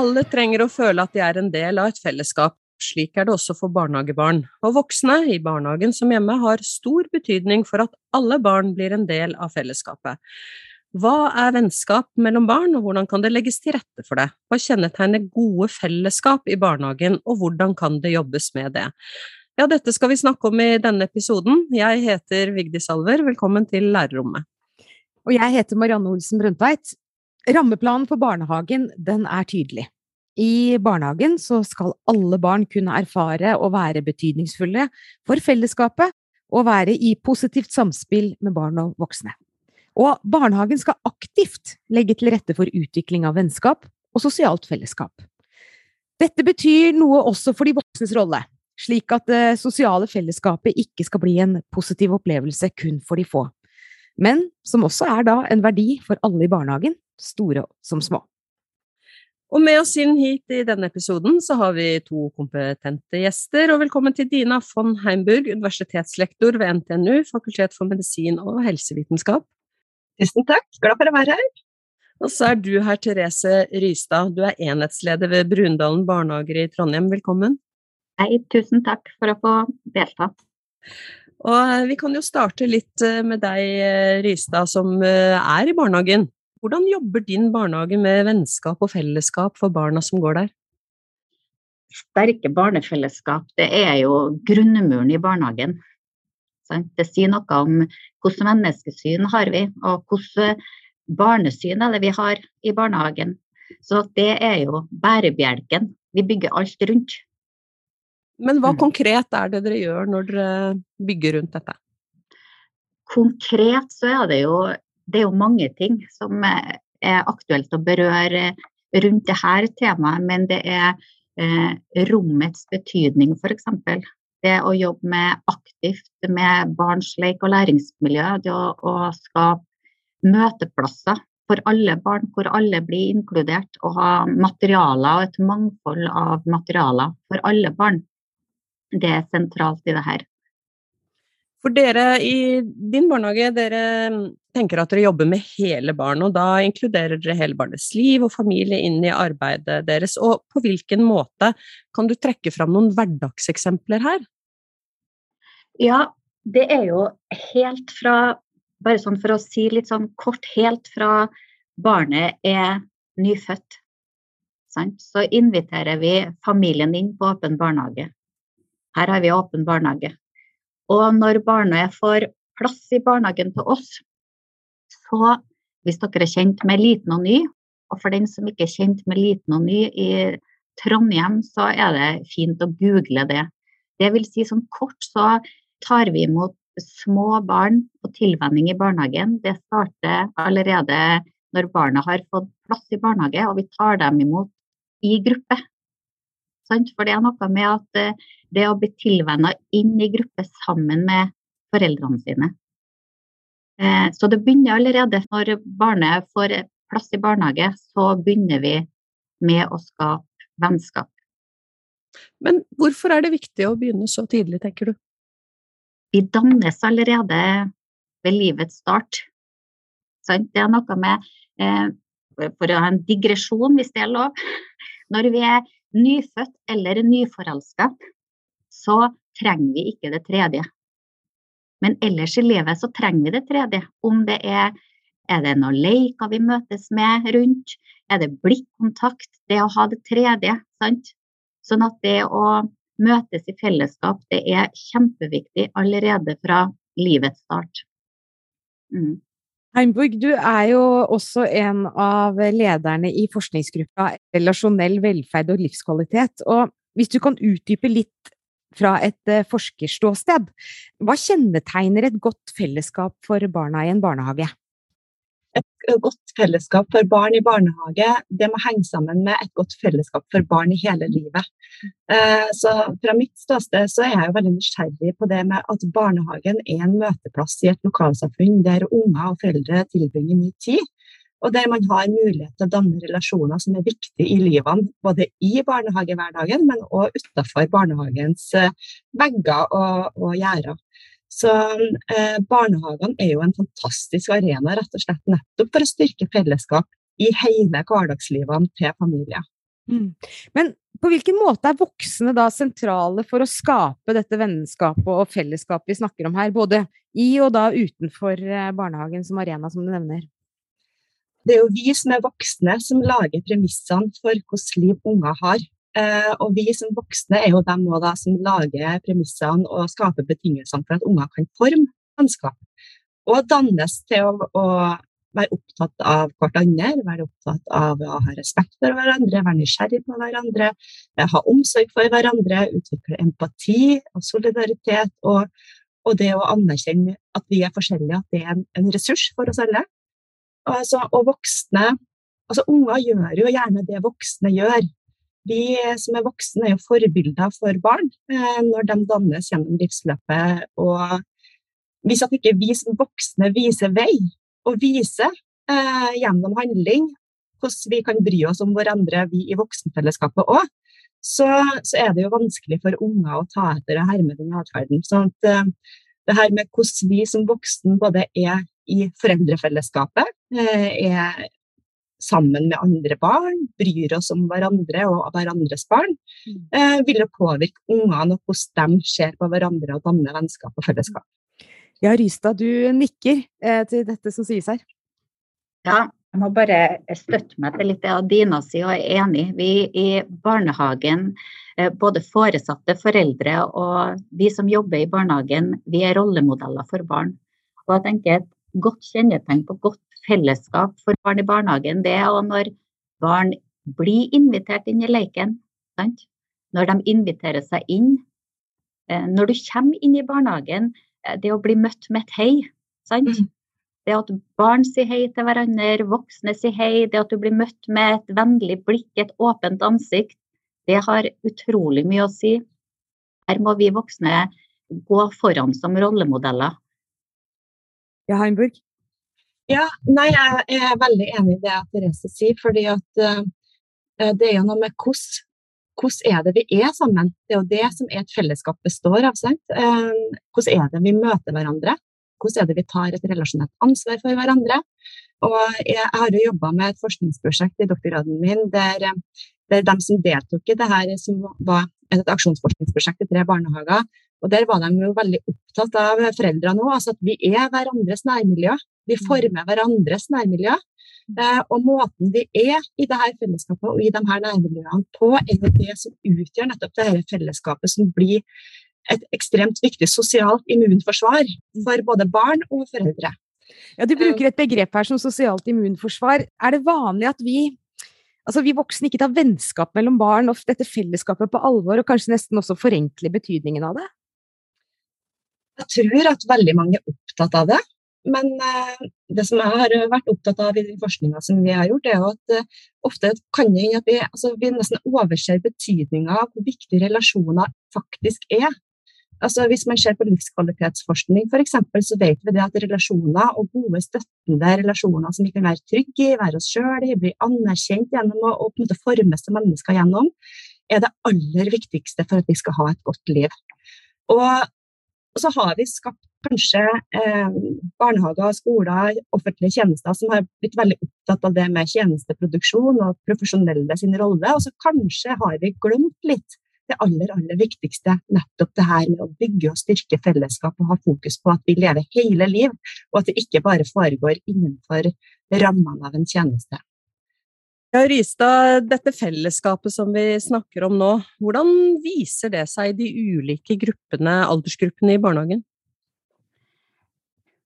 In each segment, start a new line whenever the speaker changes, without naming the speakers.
Alle trenger å føle at de er en del av et fellesskap. Slik er det også for barnehagebarn. Og voksne, i barnehagen som hjemme, har stor betydning for at alle barn blir en del av fellesskapet. Hva er vennskap mellom barn, og hvordan kan det legges til rette for det? Hva kjennetegner gode fellesskap i barnehagen, og hvordan kan det jobbes med det? Ja, dette skal vi snakke om i denne episoden. Jeg heter Vigdis Alver, velkommen til lærerrommet.
Og jeg heter Marianne Olsen Brøndtveit. Rammeplanen for barnehagen, den er tydelig. I barnehagen så skal alle barn kunne erfare å være betydningsfulle for fellesskapet og være i positivt samspill med barn og voksne. Og barnehagen skal aktivt legge til rette for utvikling av vennskap og sosialt fellesskap. Dette betyr noe også for de voksnes rolle, slik at det sosiale fellesskapet ikke skal bli en positiv opplevelse kun for de få, men som også er da en verdi for alle i barnehagen, store som små.
Og med oss inn hit i denne episoden så har vi to kompetente gjester, og velkommen til Dina von Heimburg, universitetslektor ved NTNU, Fakultet for medisin og helsevitenskap.
Tusen takk, glad for å være her.
Og så er du her, Therese Rystad, du er enhetsleder ved Brundalen barnehager i Trondheim, velkommen.
Hei, tusen takk for å få delta.
Og eh, vi kan jo starte litt eh, med deg, eh, Rystad, som er i barnehagen. Hvordan jobber din barnehage med vennskap og fellesskap for barna som går der?
Sterke barnefellesskap, det er jo grunnmuren i barnehagen. Det sier noe om hvilket menneskesyn har vi, og hvilket barnesyn er det vi har i barnehagen. Så det er jo bærebjelken. Vi bygger alt rundt.
Men hva mm. konkret er det dere gjør når dere bygger rundt dette?
Konkret så er det jo det er jo mange ting som er aktuelt å berøre rundt dette temaet, men det er eh, rommets betydning, f.eks. Det å jobbe med aktivt med barns lek og læringsmiljø, det å, å skape møteplasser for alle barn, hvor alle blir inkludert, og ha materialer og et mangfold av materialer for alle barn. Det er sentralt i det her.
For dere i din barnehage, dere mm, tenker at dere jobber med hele barnet, og da inkluderer dere hele barnets liv og familie inn i arbeidet deres. Og på hvilken måte kan du trekke fram noen hverdagseksempler her?
Ja, det er jo helt fra Bare sånn for å si litt sånn kort, helt fra barnet er nyfødt. Sant? Så inviterer vi familien inn på åpen barnehage. Her har vi åpen barnehage. Og når barnet får plass i barnehagen til oss, så hvis dere er kjent med liten og ny, og for den som ikke er kjent med liten og ny i Trondheim, så er det fint å google det. Det vil si sånn kort så tar vi imot små barn på tilvenning i barnehagen. Det starter allerede når barna har fått plass i barnehage, og vi tar dem imot i gruppe. For det er noe med at eh, det å bli tilvenna inn i gruppe sammen med foreldrene sine. Eh, så det begynner allerede når barnet får plass i barnehage, så begynner vi med å skape vennskap.
Men hvorfor er det viktig å begynne så tidlig, tenker du?
Vi dannes allerede ved livets start. Det er noe med eh, For å ha en digresjon, hvis det er lov. Når vi er nyfødt eller nyforelska, så trenger vi ikke det tredje. Men ellers i livet så trenger vi det tredje. Om det er er det noen leker vi møtes med rundt? Er det blikkontakt? Det å ha det tredje. sant? Sånn at det å møtes i fellesskap, det er kjempeviktig allerede fra livets start.
Mm. Heimburg, du er jo også en av lederne i forskningsgruppa Relasjonell velferd og livskvalitet. Og hvis du kan utdype litt fra et eh, forskerståsted, hva kjennetegner et godt fellesskap for barna i en barnehage?
Et godt fellesskap for barn i barnehage, det må henge sammen med et godt fellesskap for barn i hele livet. Eh, så fra mitt ståsted så er jeg jo veldig nysgjerrig på det med at barnehagen er en møteplass i et lokalsamfunn der unger og foreldre tilbringer mye tid. og der man har mulighet til å danne relasjoner som er viktige i livene, både i barnehagehverdagen, men òg utenfor barnehagens eh, vegger og, og gjerder. Så eh, barnehagene er jo en fantastisk arena rett og slett nettopp for å styrke fellesskap i hele hverdagslivene til familier.
Mm. Men på hvilken måte er voksne da sentrale for å skape dette vennskapet og fellesskapet vi snakker om her, både i og da utenfor eh, barnehagen som arena, som du nevner?
Det er jo vi som er voksne som lager premissene for hvordan liv unger har. Eh, og vi som voksne er jo dem da, som lager premissene og skaper betingelsene for at unger kan forme vennskap. Og dannes til å, å være opptatt av hverandre, være opptatt av å ha respekt for hverandre, være nysgjerrig på hverandre, eh, ha omsorg for hverandre, utvikle empati og solidaritet. Og, og det å anerkjenne at vi er forskjellige, at det er en, en ressurs for oss alle. Altså, og voksne Altså, unger gjør jo gjerne det voksne gjør. Vi som er voksne, er jo forbilder for barn eh, når de dannes gjennom livsløpet. Og hvis at ikke vi som voksne viser vei, og viser eh, gjennom handling hvordan vi kan bry oss om hverandre, vi i voksenfellesskapet òg, så, så, er det jo vanskelig for unger å ta etter og herme den atferden. Sånn at eh, det her med hvordan vi som voksen både er i foreldrefellesskapet, eh, er sammen med andre barn, bryr oss om hverandre og hverandres barn, mm. eh, vil det påvirke ungene og hvordan de ser på hverandre og danner vennskap og fellesskap.
Ja, Rystad, du nikker eh, til dette som sies her.
Ja, jeg må bare støtte meg til litt av Dina sier og er enig. Vi i barnehagen, eh, både foresatte, foreldre og vi som jobber i barnehagen, vi er rollemodeller for barn. Og jeg tenker Et godt kjennetegn på godt fellesskap for barn i barnehagen, det er når barn blir invitert inn i leken. Sant? Når de inviterer seg inn. Eh, når du kommer inn i barnehagen, Eh, det å bli møtt med et hei. Sant? Mm. Det at barn sier hei til hverandre, voksne sier hei, det at du blir møtt med et vennlig blikk, et åpent ansikt, det har utrolig mye å si. Her må vi voksne gå foran som rollemodeller.
Ja, Heimburg?
Ja, nei, jeg er veldig enig i det Therese sier. fordi at uh, det er jo noe med hvordan er det vi er sammen? Det er jo det som et fellesskap består av. Sant? Uh, hvordan er det vi møter hverandre? Hvordan er det vi tar et relasjonelt ansvar for hverandre? Og jeg har jo jobba med et forskningsprosjekt i doktorgraden min der, der de som deltok i det her, som var et aksjonsforskningsprosjekt i tre barnehager, og der var de jo veldig opptatt av foreldrene òg, altså at vi er hverandres nærmiljø. Vi former hverandres nærmiljø. Eh, og måten vi er i dette fellesskapet og i de her nærmiljøene på, er det som utgjør nettopp dette fellesskapet som blir et ekstremt viktig sosialt immunforsvar for både barn og foreldre.
Ja, Du bruker et begrep her som sosialt immunforsvar. Er det vanlig at vi, altså vi voksne ikke tar vennskap mellom barn og dette fellesskapet på alvor, og kanskje nesten også forenkler betydningen av det?
Jeg tror at veldig mange er opptatt av det. Men eh, det som jeg har vært opptatt av i den forskninga som vi har gjort, er at eh, ofte kan det at vi, altså, vi nesten overser betydninga av hvor viktige relasjoner faktisk er. Altså, hvis man ser på livskvalitetsforskning f.eks., så vet vi at relasjoner og gode, støttende relasjoner som vi kan være trygge i, være oss sjøl i, bli anerkjent gjennom og på en måte formes til mennesker gjennom, er det aller viktigste for at vi skal ha et godt liv. Og, og så har vi skapt kanskje eh, barnehager, skoler, offentlige tjenester som har blitt veldig opptatt av det med tjenesteproduksjon og profesjonelle sin rolle. Og så kanskje har vi glemt litt det aller, aller viktigste, nettopp det her med å bygge og styrke fellesskap og ha fokus på at vi lever hele liv, og at det ikke bare foregår innenfor rammene av en tjeneste.
Ja, Rystad, dette fellesskapet som vi snakker om nå, hvordan viser det seg i de ulike gruppene, aldersgruppene i barnehagen?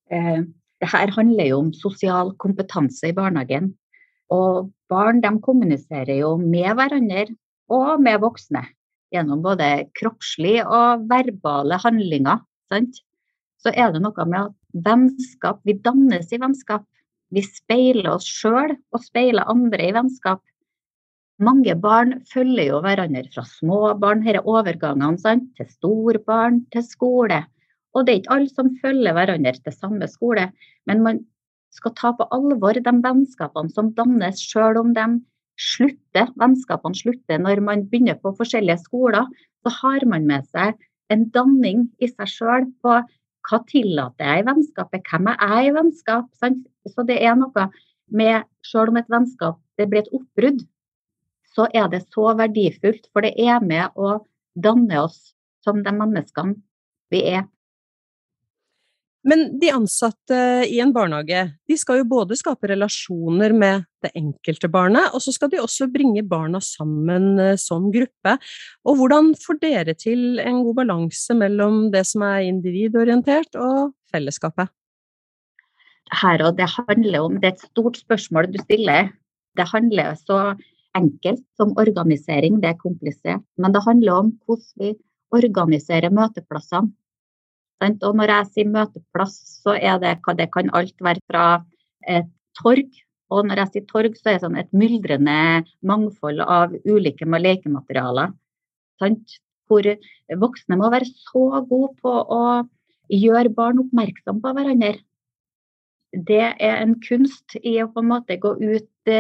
Eh, det her handler jo om sosial kompetanse i barnehagen. Og barn de kommuniserer jo med hverandre og med voksne gjennom både kroppslige og verbale handlinger. Sant? Så er det noe med at vennskap, vi dannes i vennskap. Vi speiler oss sjøl og speiler andre i vennskap. Mange barn følger jo hverandre fra små barn, disse overgangene, sant? til storbarn, til skole. Og det er ikke alle som følger hverandre til samme skole, men man skal ta på alvor de vennskapene som dannes, selv om de slutter, vennskapene slutter når man begynner på forskjellige skoler, så har man med seg en danning i seg sjøl på hva tillater jeg i vennskapet, hvem er jeg i vennskap? Sant? Så det er noe med, selv om et vennskap det blir et oppbrudd, så er det så verdifullt, for det er med å danne oss som de menneskene vi er.
Men de ansatte i en barnehage, de skal jo både skape relasjoner med det enkelte barnet, og så skal de også bringe barna sammen eh, som gruppe. Og hvordan får dere til en god balanse mellom det som er individorientert og fellesskapet?
Her og det handler om, det er et stort spørsmål du stiller. Det handler så enkelt som organisering, det er komplisert. Men det handler om hvordan vi organiserer møteplassene og når jeg sier møteplass, så er det det kan alt være fra et torg. Og når jeg sier torg, så er det sånn et myldrende mangfold av ulike lekematerialer. Sant? Hvor voksne må være så gode på å gjøre barn oppmerksom på hverandre. Det er en kunst i å på en måte gå ut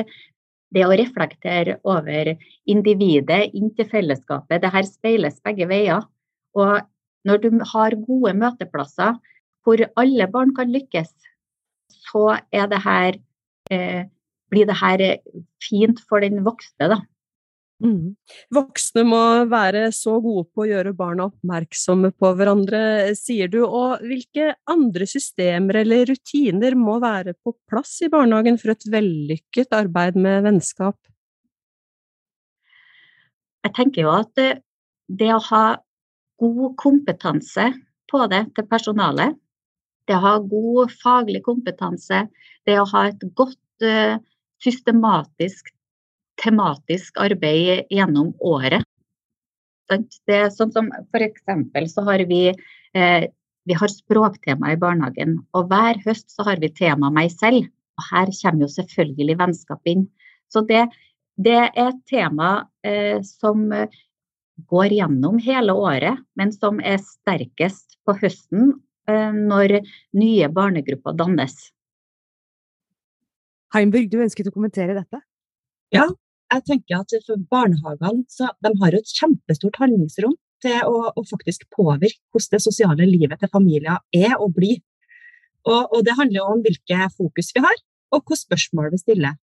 det å reflektere over individet inn til fellesskapet. Det her speiles begge veier. Og når du har gode møteplasser hvor alle barn kan lykkes, så det her, eh, blir det her fint for den voksne, da.
Mm. Voksne må være så gode på å gjøre barna oppmerksomme på hverandre, sier du. Og hvilke andre systemer eller rutiner må være på plass i barnehagen for et vellykket arbeid med vennskap?
Jeg tenker jo at det, det å ha god kompetanse på det til personalet. Det å ha god faglig kompetanse, det å ha et godt uh, systematisk, tematisk arbeid gjennom året. Det er sånn som F.eks. så har vi, eh, vi har språktema i barnehagen. Og hver høst så har vi tema meg selv. Og her kommer jo selvfølgelig vennskap inn. Så det, det er et tema eh, som går gjennom hele året, men som er sterkest på høsten eh, når nye barnegrupper dannes.
Heimburg, du ønsket å kommentere dette?
Ja, jeg tenker at for barnehagene så de har jo et kjempestort handlingsrom til å, å, faktisk påvirke hvordan det sosiale livet til familier er og blir. Og, og det handler jo om hvilke fokus vi har, og hvilke spørsmål vi stiller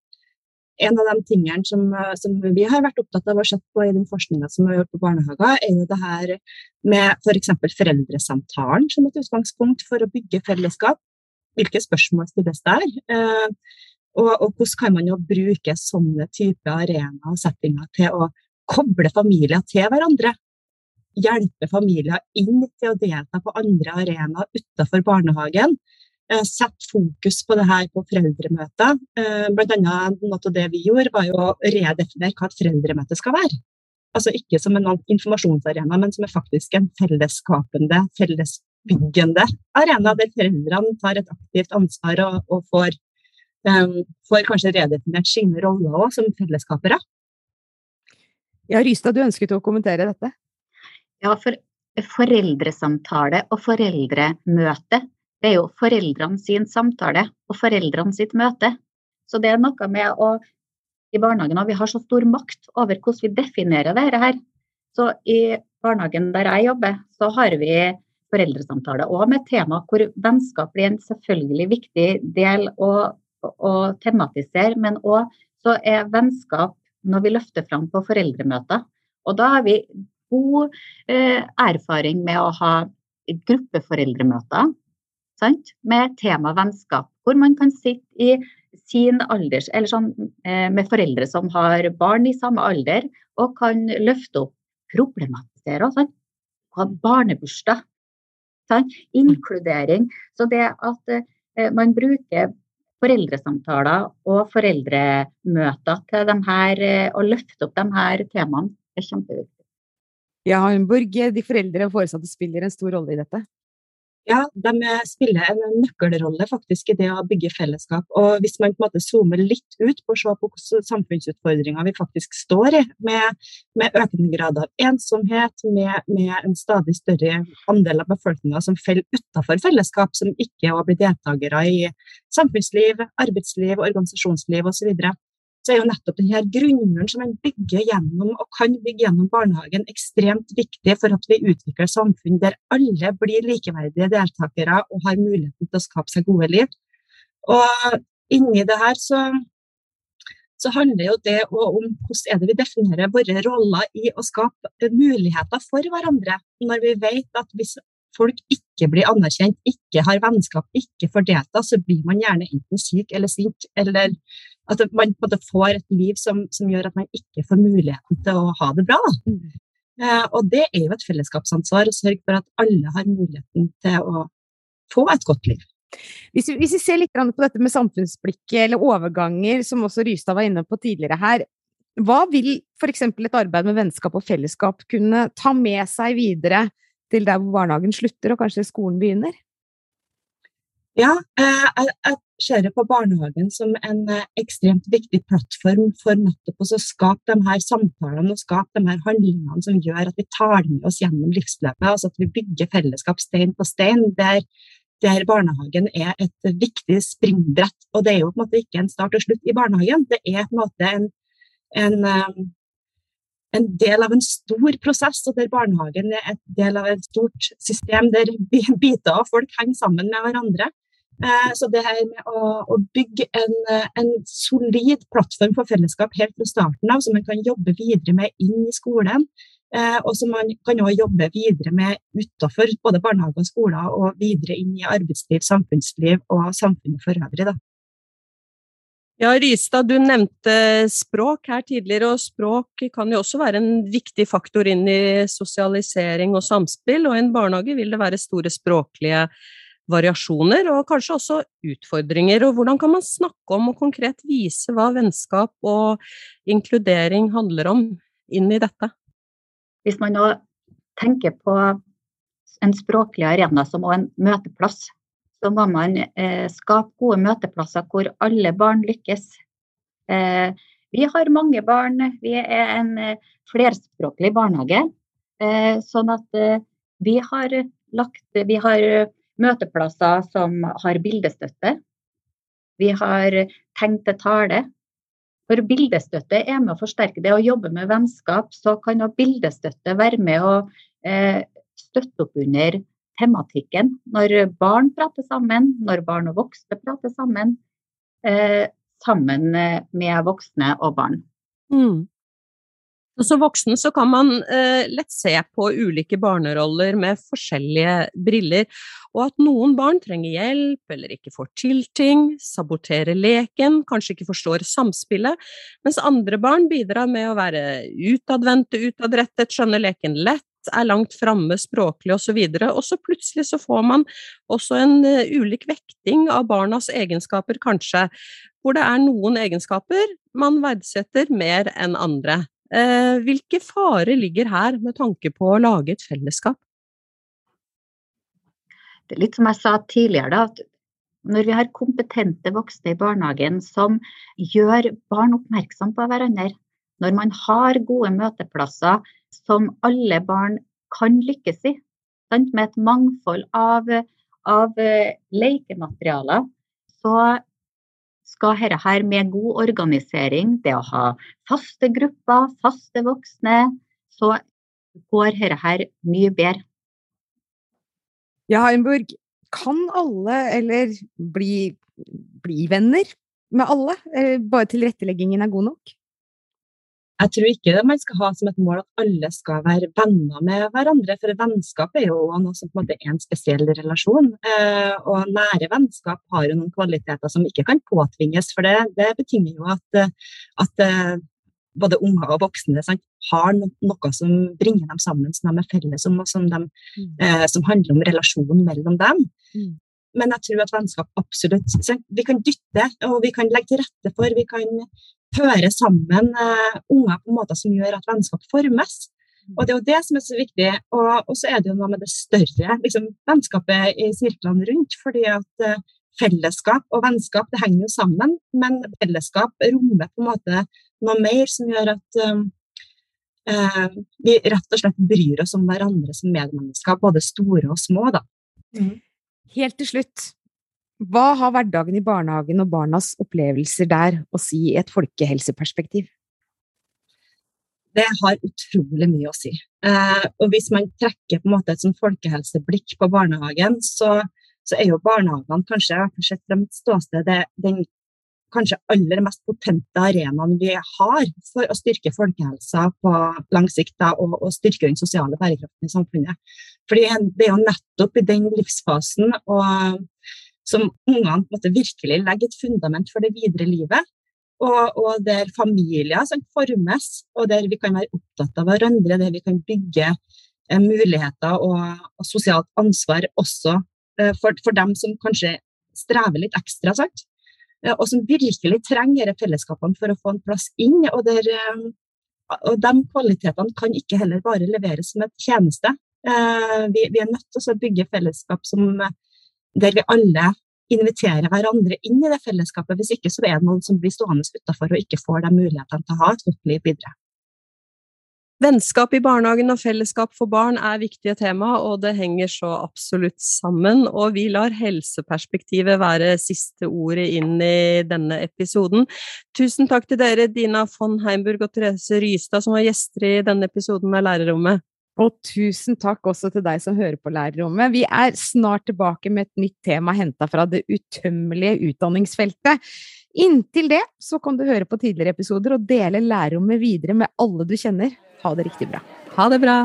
en av de tingene som, eh, som, vi har vært opptatt av å se på i den forskninga som vi har gjort på barnehager, er jo det her med f.eks. For foreldresamtalen som et utgangspunkt for å bygge fellesskap. Hvilke spørsmål stilles der? Eh, og, og, hvordan kan man jo bruke sånne typer arenaer og settinger til å koble familier til hverandre? Hjelpe familier inn til å delta på andre arenaer utenfor barnehagen. Eh, sette fokus på det her på foreldremøter. Eh, blant annet noe av det vi gjorde, var jo å redefinere hva et foreldremøte skal være. Altså ikke som en informasjonsarena, men som er faktisk en fellesskapende, fellesbyggende arena, der foreldrene tar et aktivt ansvar og, og får, um, får, kanskje redefinert sine roller òg som fellesskapere.
Ja, Rystad, du ønsket å kommentere dette?
Ja, for foreldresamtale og foreldremøte det er jo foreldrene sin samtale og foreldrene sitt møte. Så det er noe med å i barnehagen og vi har så stor makt over hvordan vi definerer dette her. Så i barnehagen der jeg jobber, så har vi foreldresamtale og med tema hvor vennskap blir en selvfølgelig viktig del å, å tematisere, men òg så er vennskap når vi løfter fram på foreldremøter. Og da har vi god eh, erfaring med å ha gruppeforeldremøter sant? med tema vennskap, hvor man kan sitte i sin alders, eller sånn, eh, med foreldre som har barn i samme alder, og kan løfte opp, problematisere og sånn. Ha barnebursdag. Sant? Inkludering. Så det at eh, man bruker foreldresamtaler og foreldremøter til de her, og å løfte opp de her temaene, er kjempeviktig.
Ja, Hamburg, de foreldre og foresatte spiller en stor rolle i dette?
Ja, de spiller en nøkkelrolle faktisk i det å bygge fellesskap. Og hvis man på en måte zoomer litt ut på å se på samfunnsutfordringer vi faktisk står i, med, med økende grad av ensomhet, med, med, en stadig større andel av befolkninga som faller utenfor fellesskap, som ikke blir deltakere i samfunnsliv, arbeidsliv, organisasjonsliv osv., så, er jo nettopp denne grunnmuren som man bygger gjennom og kan bygge gjennom barnehagen, ekstremt viktig for at vi utvikler samfunn der alle blir likeverdige deltakere og har muligheten til å skape seg gode liv. Og inni det her så, så handler jo det om hvordan er det vi definerer våre roller i å skape muligheter for hverandre. Når vi vet at hvis folk ikke blir anerkjent, ikke har vennskap, ikke får delta, så blir man gjerne enten syk eller sint, eller at man på en måte får et liv som, som, gjør at man ikke får muligheten til å ha det bra. Mm. Eh, og det er jo et fellesskapsansvar å sørge for at alle har muligheten til å få et godt liv.
Hvis vi, hvis vi ser litt på dette med samfunnsblikket eller overganger, som også Rystad var inne på tidligere her. Hva vil f.eks. et arbeid med vennskap og fellesskap kunne ta med seg videre til der barnehagen slutter og kanskje skolen begynner?
Ja, eh, jeg ser på barnehagen som en eh, ekstremt viktig plattform for nettopp å skape de her samtalene og skape de her handlingene som gjør at vi tar med oss gjennom livsløpet. altså At vi bygger fellesskap stein på stein. Der, der barnehagen er et viktig springbrett. Og det er jo på en måte ikke en start og slutt i barnehagen. Det er på en måte en, en, eh, en del av en stor prosess, og der barnehagen er et del av et stort system der biter av folk henger sammen med hverandre. Eh, så det her med å, bygge en, en, solid plattform for fellesskap helt fra starten av, som man kan jobbe videre med inn i skolen, eh, og som man kan også jobbe videre med utenfor både barnehage og skoler, og videre inn i arbeidsliv, samfunnsliv og samfunnet for øvrig. Da.
Ja, Rystad, du nevnte språk her tidligere, og språk kan jo også være en viktig faktor inn i sosialisering og samspill, og i en barnehage vil det være store språklige variasjoner og kanskje også utfordringer. Og hvordan kan man snakke om og konkret vise hva vennskap og inkludering handler om inn i dette?
Hvis man nå tenker på en språklig arena som en møteplass, så må man eh, skape gode møteplasser hvor alle barn lykkes. Eh, vi har mange barn, vi er en eh, flerspråklig barnehage. Eh, sånn at eh, vi har lagt Vi har møteplasser som har bildestøtte. Vi har tenkt til tale. For bildestøtte er med å forsterke det. Å jobbe med vennskap, så kan bildestøtte være med å eh, støtte opp under tematikken. Når barn prater sammen, når barn og voksne prater sammen. Eh, sammen med voksne og barn. Mm.
Som voksen så kan man eh, lett se på ulike barneroller med forskjellige briller, og at noen barn trenger hjelp eller ikke får til ting, saboterer leken, kanskje ikke forstår samspillet, mens andre barn bidrar med å være utadvendte, utadrettet, skjønner leken lett, er langt framme språklig osv., og, så og så plutselig så får man også en uh, ulik vekting av barnas egenskaper, kanskje, hvor det er noen egenskaper man verdsetter mer enn andre. Eh, hvilke farer ligger her med tanke på å lage et fellesskap?
Det er litt som jeg sa tidligere, da, at når vi har kompetente voksne i barnehagen som gjør barn oppmerksom på hverandre, når man har gode møteplasser som alle barn kan lykkes i, med et mangfold av, av eh, lekematerialer, så skal dette her med god organisering, det å ha faste grupper, faste voksne, så går dette her mye bedre.
Ja, Heimburg, kan alle, eller bli, bli venner med alle? Bare tilretteleggingen er god nok?
Jeg tror ikke man skal ha som et mål at alle skal være venner med hverandre. For vennskap er jo noe som på en måte er en spesiell relasjon. Eh, og nære vennskap har jo noen kvaliteter som ikke kan påtvinges. For det, det betinger jo at, at eh, både unger og voksne sant, har noe som bringer dem sammen, som de er felles om, og som, de, mm. eh, som handler om relasjonen mellom dem. Mm. Men jeg tror at vennskap absolutt Vi kan dytte, og vi kan legge til rette for. Vi kan føre sammen uh, unger på måter som gjør at vennskap formes. Og det er jo det som er så viktig. Og, og så er det jo noe med det større liksom, vennskapet i sirklene rundt. fordi at uh, fellesskap og vennskap det henger jo sammen, men fellesskap rommer på en måte noe mer som gjør at um, uh, vi rett og slett bryr oss om hverandre som medmennesker, både store og små. da.
Mm. Helt til slutt, hva har hverdagen i barnehagen og barnas opplevelser der å si i et folkehelseperspektiv?
det har utrolig mye å si. Eh, og hvis man trekker på en måte et sånn folkehelseblikk på barnehagen, så, så er jo barnehagene kanskje sett fra mitt ståsted den kanskje aller mest potente arenaen vi har for å styrke folkehelsa på lang sikt og, og, styrke den sosiale bærekraften i samfunnet. Fordi Det er jo nettopp i den livsfasen og, som ungene virkelig legger et fundament for det videre livet og, og der familier som formes, og der vi kan være opptatt av hverandre, der vi kan bygge eh, muligheter og, og, sosialt ansvar også eh, for, for, dem som kanskje strever litt ekstra, sant? Eh, og som virkelig trenger fellesskapene for å få en plass inn. Og, der, eh, og de kvalitetene kan ikke heller bare leveres som et tjeneste. Eh, vi, vi, er nødt til å bygge fellesskap som, der vi alle inviterer hverandre inn i det fellesskapet. Hvis ikke så er det noen som blir stående utafor og ikke får de mulighetene til å ha et godt liv videre.
Vennskap i barnehagen og fellesskap for barn er viktige tema, og det henger så absolutt sammen. Og vi lar helseperspektivet være siste ordet inn i denne episoden. Tusen takk til dere, Dina von Heimburg og Therese Rystad, som var gjester i denne episoden av Lærerrommet.
Og tusen takk også til deg som hører på Lærerrommet. Vi er snart tilbake med et nytt tema henta fra det utømmelige utdanningsfeltet. Inntil det så kan du høre på tidligere episoder og dele lærerrommet videre med alle du kjenner. Ha det riktig bra.
Ha det bra.